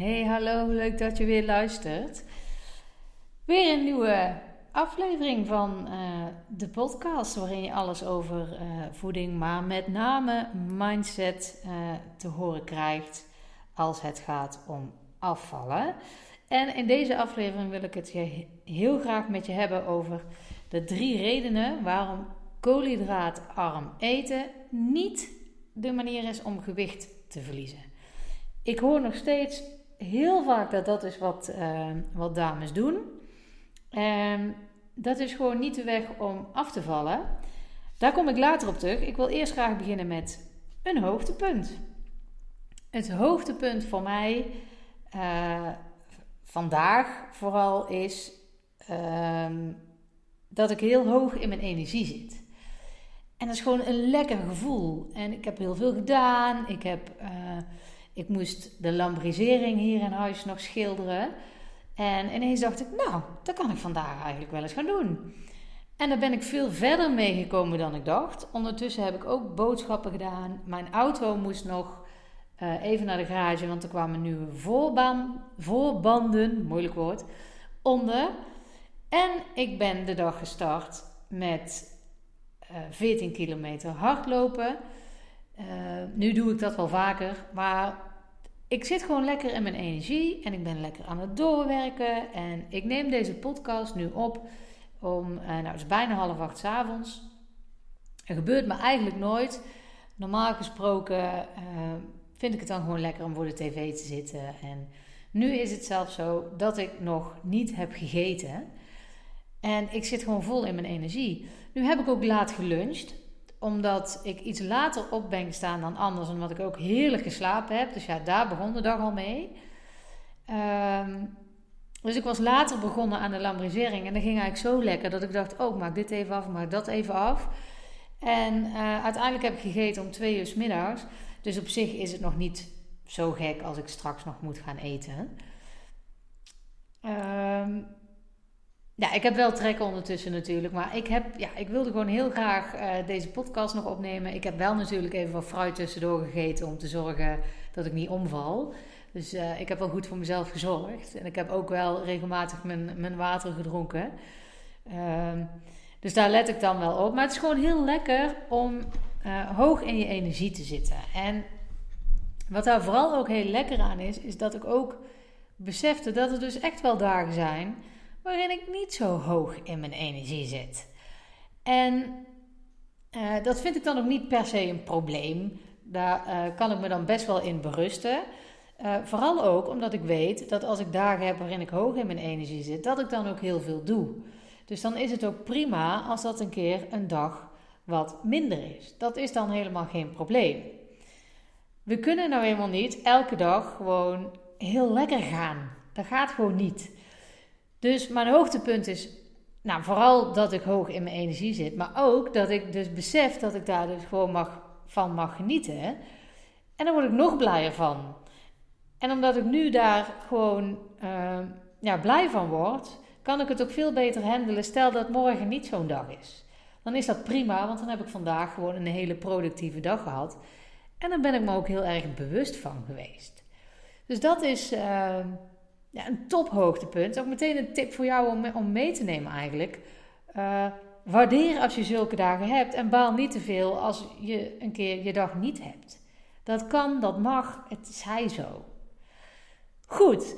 Hey, hallo, leuk dat je weer luistert. Weer een nieuwe aflevering van uh, de podcast waarin je alles over uh, voeding, maar met name mindset uh, te horen krijgt als het gaat om afvallen. En in deze aflevering wil ik het je heel graag met je hebben over de drie redenen waarom koolhydraatarm eten niet de manier is om gewicht te verliezen. Ik hoor nog steeds heel vaak dat dat is wat, uh, wat dames doen. En dat is gewoon niet de weg om af te vallen. Daar kom ik later op terug. Ik wil eerst graag beginnen met een hoogtepunt. Het hoogtepunt voor mij uh, vandaag vooral is uh, dat ik heel hoog in mijn energie zit. En dat is gewoon een lekker gevoel. En ik heb heel veel gedaan. Ik heb uh, ik moest de lambrisering hier in huis nog schilderen. En ineens dacht ik, nou, dat kan ik vandaag eigenlijk wel eens gaan doen. En daar ben ik veel verder mee gekomen dan ik dacht. Ondertussen heb ik ook boodschappen gedaan. Mijn auto moest nog uh, even naar de garage, want er kwamen nieuwe voorban, voorbanden, moeilijk woord, onder. En ik ben de dag gestart met uh, 14 kilometer hardlopen. Uh, nu doe ik dat wel vaker, maar ik zit gewoon lekker in mijn energie en ik ben lekker aan het doorwerken. En ik neem deze podcast nu op om, uh, nou het is bijna half acht s avonds. Er gebeurt me eigenlijk nooit. Normaal gesproken uh, vind ik het dan gewoon lekker om voor de tv te zitten. En nu is het zelfs zo dat ik nog niet heb gegeten. En ik zit gewoon vol in mijn energie. Nu heb ik ook laat geluncht omdat ik iets later op ben gestaan dan anders. Omdat ik ook heerlijk geslapen heb. Dus ja, daar begon de dag al mee. Um, dus ik was later begonnen aan de lambrisering. En dat ging eigenlijk zo lekker dat ik dacht: oh, maak dit even af, maak dat even af. En uh, uiteindelijk heb ik gegeten om twee uur middags. Dus op zich is het nog niet zo gek als ik straks nog moet gaan eten. Um, ja, ik heb wel trek ondertussen natuurlijk. Maar ik, heb, ja, ik wilde gewoon heel graag uh, deze podcast nog opnemen. Ik heb wel natuurlijk even wat fruit tussendoor gegeten om te zorgen dat ik niet omval. Dus uh, ik heb wel goed voor mezelf gezorgd. En ik heb ook wel regelmatig mijn, mijn water gedronken. Uh, dus daar let ik dan wel op. Maar het is gewoon heel lekker om uh, hoog in je energie te zitten. En wat daar vooral ook heel lekker aan is, is dat ik ook besefte dat er dus echt wel dagen zijn waarin ik niet zo hoog in mijn energie zit. En uh, dat vind ik dan ook niet per se een probleem. Daar uh, kan ik me dan best wel in berusten. Uh, vooral ook omdat ik weet dat als ik dagen heb waarin ik hoog in mijn energie zit, dat ik dan ook heel veel doe. Dus dan is het ook prima als dat een keer een dag wat minder is. Dat is dan helemaal geen probleem. We kunnen nou helemaal niet elke dag gewoon heel lekker gaan. Dat gaat gewoon niet. Dus mijn hoogtepunt is nou, vooral dat ik hoog in mijn energie zit. Maar ook dat ik dus besef dat ik daar dus gewoon mag, van mag genieten. En dan word ik nog blijer van. En omdat ik nu daar gewoon uh, ja, blij van word, kan ik het ook veel beter handelen. Stel dat morgen niet zo'n dag is. Dan is dat prima, want dan heb ik vandaag gewoon een hele productieve dag gehad. En dan ben ik me ook heel erg bewust van geweest. Dus dat is, uh, ja, een tophoogtepunt. Ook meteen een tip voor jou om, om mee te nemen eigenlijk. Uh, waardeer als je zulke dagen hebt en baal niet te veel als je een keer je dag niet hebt. Dat kan, dat mag, het zij zo. Goed,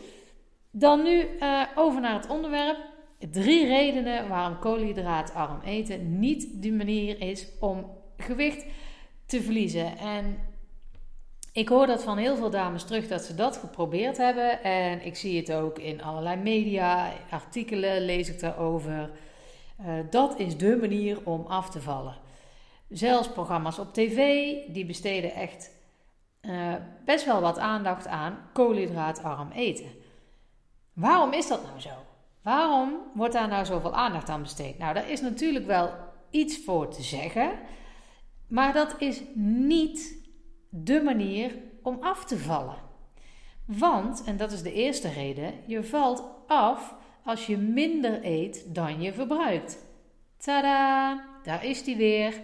dan nu uh, over naar het onderwerp. Drie redenen waarom koolhydraatarm eten niet de manier is om gewicht te verliezen. En ik hoor dat van heel veel dames terug dat ze dat geprobeerd hebben. En ik zie het ook in allerlei media, artikelen lees ik daarover. Uh, dat is de manier om af te vallen. Zelfs programma's op tv, die besteden echt uh, best wel wat aandacht aan koolhydraatarm eten. Waarom is dat nou zo? Waarom wordt daar nou zoveel aandacht aan besteed? Nou, daar is natuurlijk wel iets voor te zeggen. Maar dat is niet de manier om af te vallen. Want, en dat is de eerste reden, je valt af als je minder eet dan je verbruikt. Tada, daar is die weer.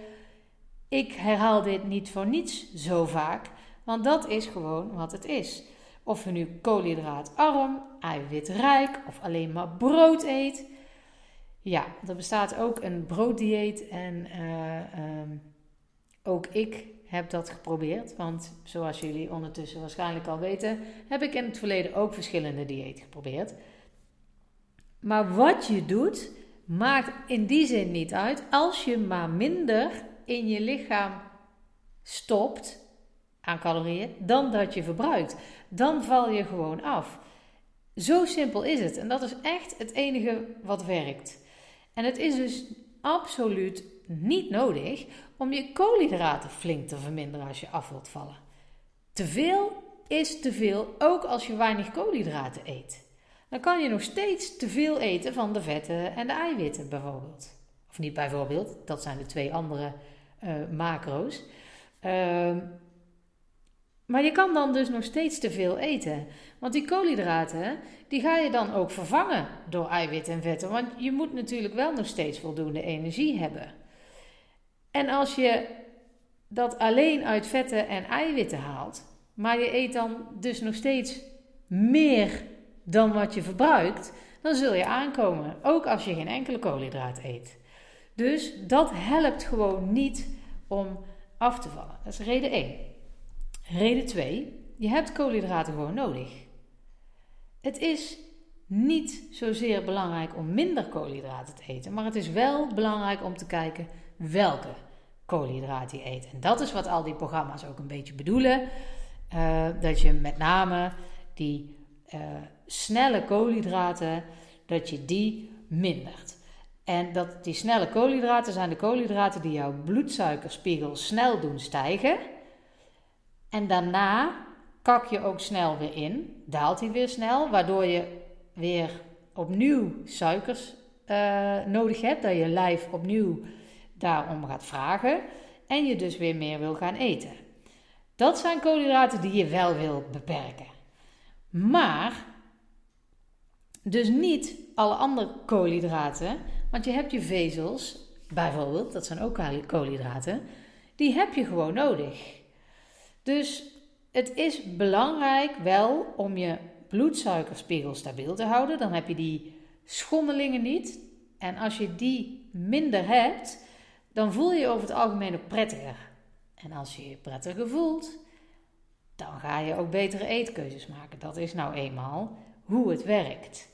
Ik herhaal dit niet voor niets zo vaak, want dat is gewoon wat het is. Of je nu koolhydraatarm, eiwitrijk of alleen maar brood eet. Ja, er bestaat ook een brooddieet en uh, um, ook ik heb dat geprobeerd. Want zoals jullie ondertussen waarschijnlijk al weten, heb ik in het verleden ook verschillende diëten geprobeerd. Maar wat je doet, maakt in die zin niet uit als je maar minder in je lichaam stopt aan calorieën dan dat je verbruikt. Dan val je gewoon af. Zo simpel is het. En dat is echt het enige wat werkt. En het is dus absoluut niet nodig om je koolhydraten flink te verminderen als je af wilt vallen. Te veel is te veel, ook als je weinig koolhydraten eet. Dan kan je nog steeds te veel eten van de vetten en de eiwitten bijvoorbeeld. Of niet bijvoorbeeld, dat zijn de twee andere uh, macro's. Uh, maar je kan dan dus nog steeds te veel eten. Want die koolhydraten, die ga je dan ook vervangen door eiwitten en vetten. Want je moet natuurlijk wel nog steeds voldoende energie hebben. En als je dat alleen uit vetten en eiwitten haalt, maar je eet dan dus nog steeds meer dan wat je verbruikt, dan zul je aankomen. Ook als je geen enkele koolhydraat eet. Dus dat helpt gewoon niet om af te vallen. Dat is reden 1. Reden 2. Je hebt koolhydraten gewoon nodig. Het is niet zozeer belangrijk om minder koolhydraten te eten, maar het is wel belangrijk om te kijken welke koolhydraten eet. En dat is wat al die programma's ook een beetje bedoelen. Uh, dat je met name die uh, snelle koolhydraten, dat je die mindert. En dat die snelle koolhydraten zijn de koolhydraten die jouw bloedsuikerspiegel snel doen stijgen. En daarna kak je ook snel weer in, daalt hij weer snel, waardoor je weer opnieuw suikers uh, nodig hebt, dat je lijf opnieuw daarom gaat vragen en je dus weer meer wil gaan eten. Dat zijn koolhydraten die je wel wil beperken. Maar dus niet alle andere koolhydraten, want je hebt je vezels, bijvoorbeeld, dat zijn ook koolhydraten, die heb je gewoon nodig. Dus het is belangrijk wel om je bloedsuikerspiegel stabiel te houden. Dan heb je die schommelingen niet. En als je die minder hebt, dan voel je je over het algemeen ook prettiger. En als je je prettiger voelt, dan ga je ook betere eetkeuzes maken. Dat is nou eenmaal hoe het werkt.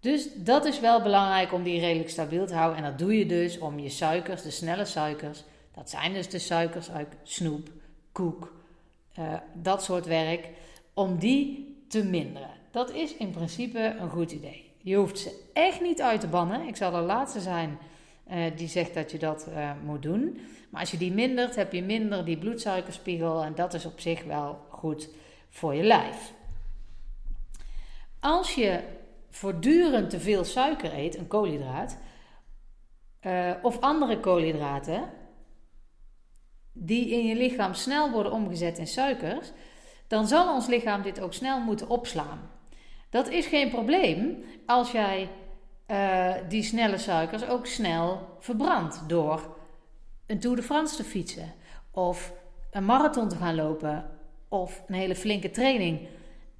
Dus dat is wel belangrijk om die redelijk stabiel te houden. En dat doe je dus om je suikers, de snelle suikers, dat zijn dus de suikers uit snoep, koek, uh, dat soort werk, om die te minderen. Dat is in principe een goed idee. Je hoeft ze echt niet uit te bannen. Ik zal de laatste zijn uh, die zegt dat je dat uh, moet doen. Maar als je die mindert, heb je minder die bloedsuikerspiegel en dat is op zich wel goed voor je lijf. Als je voortdurend te veel suiker eet, een koolhydraat, uh, of andere koolhydraten, die in je lichaam snel worden omgezet in suikers, dan zal ons lichaam dit ook snel moeten opslaan. Dat is geen probleem als jij uh, die snelle suikers ook snel verbrandt door een Tour de France te fietsen of een marathon te gaan lopen of een hele flinke training.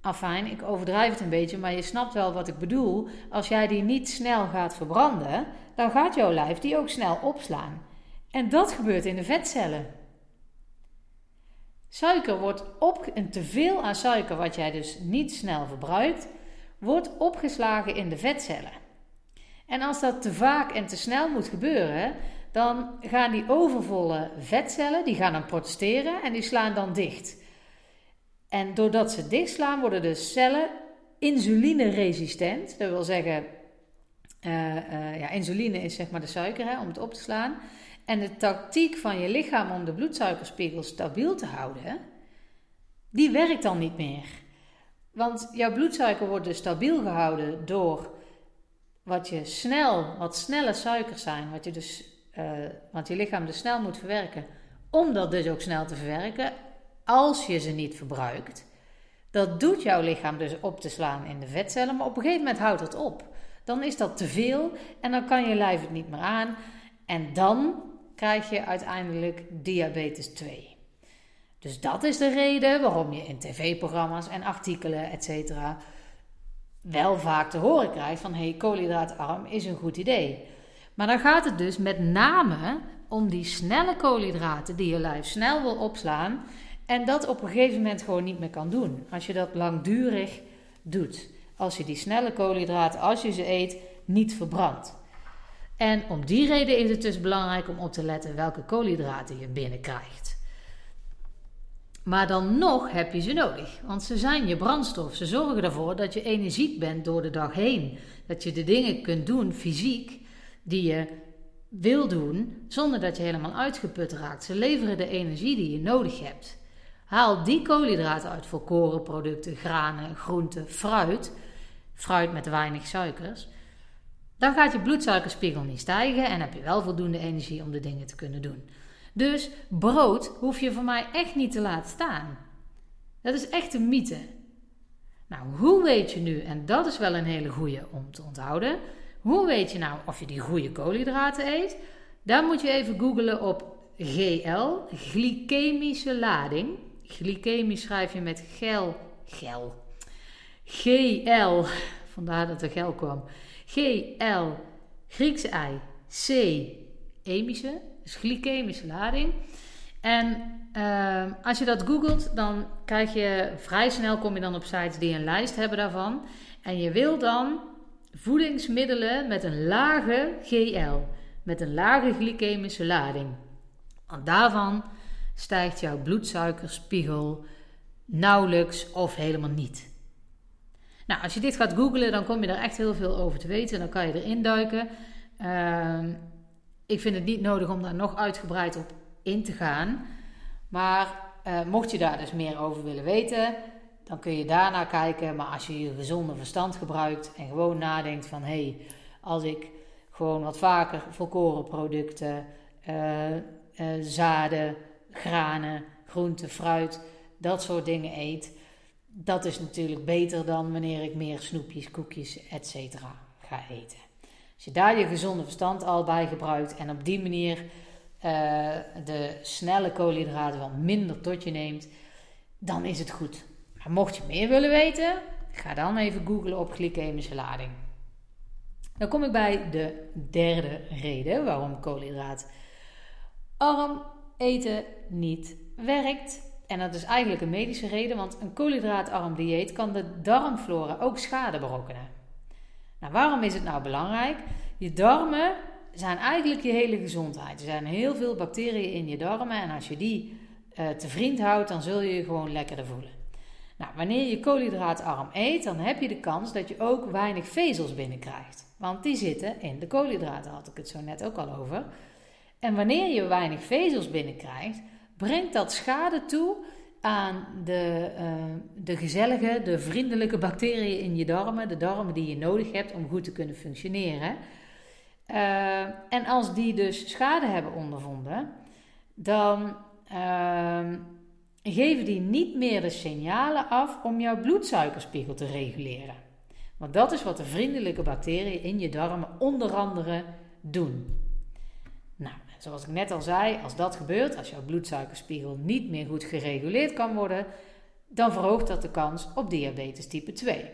Afijn, ik overdrijf het een beetje, maar je snapt wel wat ik bedoel. Als jij die niet snel gaat verbranden, dan gaat jouw lijf die ook snel opslaan. En dat gebeurt in de vetcellen. Suiker wordt op, en te veel aan suiker, wat jij dus niet snel verbruikt, wordt opgeslagen in de vetcellen. En als dat te vaak en te snel moet gebeuren, dan gaan die overvolle vetcellen, die gaan dan protesteren en die slaan dan dicht. En doordat ze dichtslaan, worden de cellen insulineresistent. Dat wil zeggen, uh, uh, ja, insuline is zeg maar de suiker hè, om het op te slaan. En de tactiek van je lichaam om de bloedsuikerspiegel stabiel te houden, die werkt dan niet meer. Want jouw bloedsuiker wordt dus stabiel gehouden door wat je snel, wat snelle suikers zijn, wat je dus, uh, wat je lichaam dus snel moet verwerken, om dat dus ook snel te verwerken, als je ze niet verbruikt. Dat doet jouw lichaam dus op te slaan in de vetcellen, maar op een gegeven moment houdt het op. Dan is dat te veel en dan kan je lijf het niet meer aan. En dan krijg je uiteindelijk diabetes 2. Dus dat is de reden waarom je in tv-programma's en artikelen, etc. wel vaak te horen krijgt van hey, koolhydraatarm is een goed idee. Maar dan gaat het dus met name om die snelle koolhydraten die je lijf snel wil opslaan en dat op een gegeven moment gewoon niet meer kan doen. Als je dat langdurig doet. Als je die snelle koolhydraten, als je ze eet, niet verbrandt. En om die reden is het dus belangrijk om op te letten welke koolhydraten je binnenkrijgt. Maar dan nog heb je ze nodig, want ze zijn je brandstof. Ze zorgen ervoor dat je energiek bent door de dag heen. Dat je de dingen kunt doen fysiek die je wil doen zonder dat je helemaal uitgeput raakt. Ze leveren de energie die je nodig hebt. Haal die koolhydraten uit volkorenproducten, granen, groenten, fruit. Fruit met weinig suikers. Dan gaat je bloedsuikerspiegel niet stijgen en heb je wel voldoende energie om de dingen te kunnen doen. Dus brood hoef je voor mij echt niet te laten staan. Dat is echt een mythe. Nou, hoe weet je nu, en dat is wel een hele goede om te onthouden, hoe weet je nou of je die goede koolhydraten eet? Dan moet je even googlen op GL, glycemische lading. Glycemisch schrijf je met gel, gel. GL, vandaar dat er gel kwam. GL, Griekse ei, C, emische, dus glycemische lading. En uh, als je dat googelt, dan krijg je vrij snel kom je dan op sites die een lijst hebben daarvan. En je wil dan voedingsmiddelen met een lage GL, met een lage glycemische lading. Want daarvan stijgt jouw bloedsuikerspiegel nauwelijks of helemaal niet. Nou, als je dit gaat googlen, dan kom je er echt heel veel over te weten. Dan kan je erin duiken. Uh, ik vind het niet nodig om daar nog uitgebreid op in te gaan. Maar uh, mocht je daar dus meer over willen weten, dan kun je daarna kijken. Maar als je je gezonde verstand gebruikt en gewoon nadenkt van... hé, hey, als ik gewoon wat vaker volkoren producten, uh, uh, zaden, granen, groenten, fruit, dat soort dingen eet... dat is natuurlijk beter dan wanneer ik meer snoepjes, koekjes, etc. ga eten. Als je daar je gezonde verstand al bij gebruikt en op die manier uh, de snelle koolhydraten wat minder tot je neemt, dan is het goed. Maar mocht je meer willen weten, ga dan even googlen op glycemische lading. Dan kom ik bij de derde reden waarom koolhydraatarm eten niet werkt. En dat is eigenlijk een medische reden, want een koolhydraatarm dieet kan de darmflora ook schade berokkenen. Nou, waarom is het nou belangrijk? Je darmen zijn eigenlijk je hele gezondheid. Er zijn heel veel bacteriën in je darmen en als je die uh, te vriend houdt, dan zul je je gewoon lekkerder voelen. Nou, wanneer je koolhydraatarm eet, dan heb je de kans dat je ook weinig vezels binnenkrijgt. Want die zitten in de koolhydraten, had ik het zo net ook al over. En wanneer je weinig vezels binnenkrijgt, brengt dat schade toe aan de, uh, de gezellige, de vriendelijke bacteriën in je darmen, de darmen die je nodig hebt om goed te kunnen functioneren. Uh, en als die dus schade hebben ondervonden, dan uh, geven die niet meer de signalen af om jouw bloedsuikerspiegel te reguleren. Want dat is wat de vriendelijke bacteriën in je darmen onder andere doen. Zoals ik net al zei, als dat gebeurt, als jouw bloedsuikerspiegel niet meer goed gereguleerd kan worden, dan verhoogt dat de kans op diabetes type 2.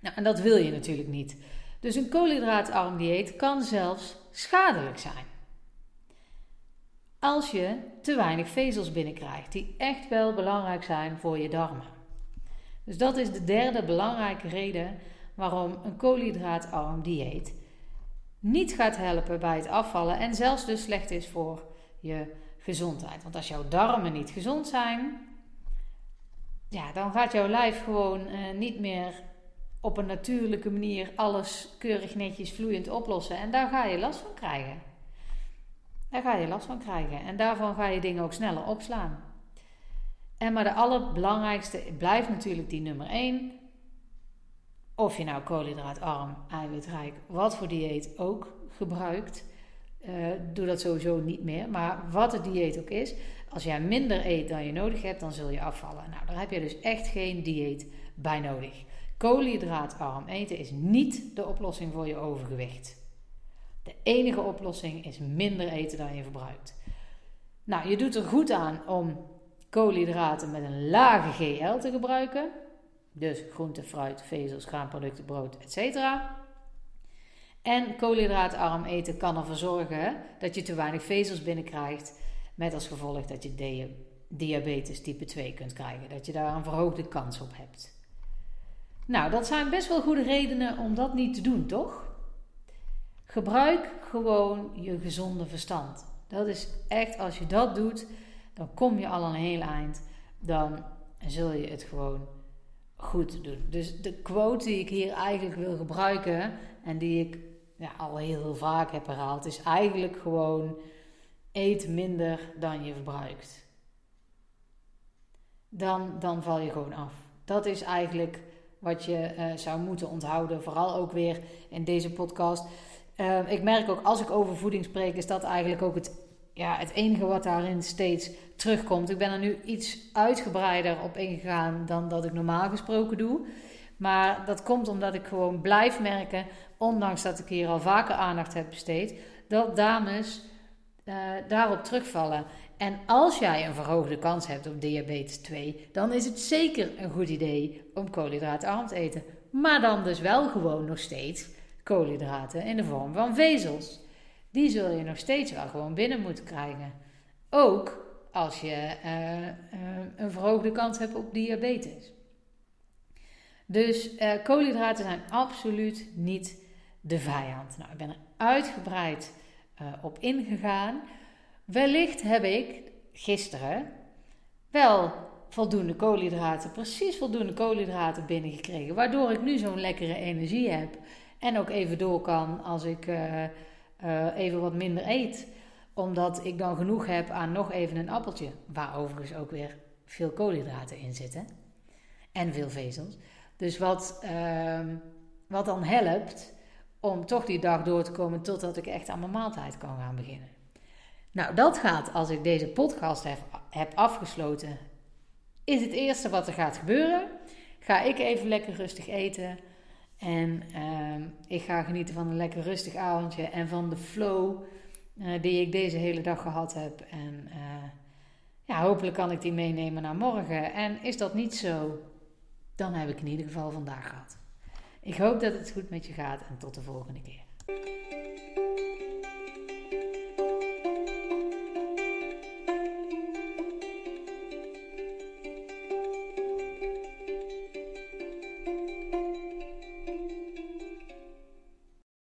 Nou, en dat wil je natuurlijk niet. Dus een koolhydraatarm dieet kan zelfs schadelijk zijn. Als je te weinig vezels binnenkrijgt, die echt wel belangrijk zijn voor je darmen. Dus dat is de derde belangrijke reden waarom een koolhydraatarm dieet niet gaat helpen bij het afvallen en zelfs dus slecht is voor je gezondheid. Want als jouw darmen niet gezond zijn, ja, dan gaat jouw lijf gewoon uh, niet meer op een natuurlijke manier alles keurig netjes vloeiend oplossen. En daar ga je last van krijgen. Daar ga je last van krijgen. En daarvan ga je dingen ook sneller opslaan. En maar de allerbelangrijkste blijft natuurlijk die nummer 1. Of je nou koolhydraatarm, eiwitrijk, wat voor dieet ook gebruikt. Uh, doe dat sowieso niet meer. Maar wat het dieet ook is, als jij minder eet dan je nodig hebt, dan zul je afvallen. Nou, daar heb je dus echt geen dieet bij nodig. Koolhydraatarm eten is niet de oplossing voor je overgewicht. De enige oplossing is minder eten dan je verbruikt. Nou, je doet er goed aan om koolhydraten met een lage GL te gebruiken. Dus groente, fruit, vezels, graanproducten, brood, etc. En koolhydraatarm eten kan ervoor zorgen dat je te weinig vezels binnenkrijgt. Met als gevolg dat je diabetes type 2 kunt krijgen. Dat je daar een verhoogde kans op hebt. Nou, dat zijn best wel goede redenen om dat niet te doen, toch? Gebruik gewoon je gezonde verstand. Dat is echt, als je dat doet, dan kom je al een heel eind. Dan zul je het gewoon goed doen. Dus de quote die ik hier eigenlijk wil gebruiken en die ik ja, al heel, heel vaak heb herhaald, is eigenlijk gewoon: eet minder dan je verbruikt. Dan, dan val je gewoon af. Dat is eigenlijk wat je uh, zou moeten onthouden. Vooral ook weer in deze podcast. Uh, ik merk ook als ik over voeding spreek, is dat eigenlijk ook het, ja, het enige wat daarin steeds terugkomt. Ik ben er nu iets uitgebreider op ingegaan dan dat ik normaal gesproken doe. Maar dat komt omdat ik gewoon blijf merken, ondanks dat ik hier al vaker aandacht heb besteed, dat dames uh, daarop terugvallen. En als jij een verhoogde kans hebt op diabetes 2, dan is het zeker een goed idee om koolhydraatarm te eten. Maar dan dus wel gewoon nog steeds koolhydraten in de vorm van vezels. Die zul je nog steeds wel gewoon binnen moeten krijgen. Ook als je uh, uh, een verhoogde kans hebt op diabetes. Dus uh, koolhydraten zijn absoluut niet de vijand. Nou, ik ben er uitgebreid op ingegaan. Wellicht heb ik gisteren wel voldoende koolhydraten, precies voldoende koolhydraten binnengekregen, waardoor ik nu zo'n lekkere energie heb en ook even door kan als ik uh, even wat minder eet, omdat ik dan genoeg heb aan nog even een appeltje, waar overigens ook weer veel koolhydraten in zitten en veel vezels. Dus wat, uh, wat dan helpt om toch die dag door te komen totdat ik echt aan mijn maaltijd kan gaan beginnen. Nou, dat gaat als ik deze podcast heb, heb afgesloten. Is het eerste wat er gaat gebeuren. Ga ik even lekker rustig eten. En uh, ik ga genieten van een lekker rustig avondje en van de flow uh, die ik deze hele dag gehad heb. En uh, ja, hopelijk kan ik die meenemen naar morgen. En is dat niet zo, dan heb ik in ieder geval vandaag gehad. Ik hoop dat het goed met je gaat en tot de volgende keer.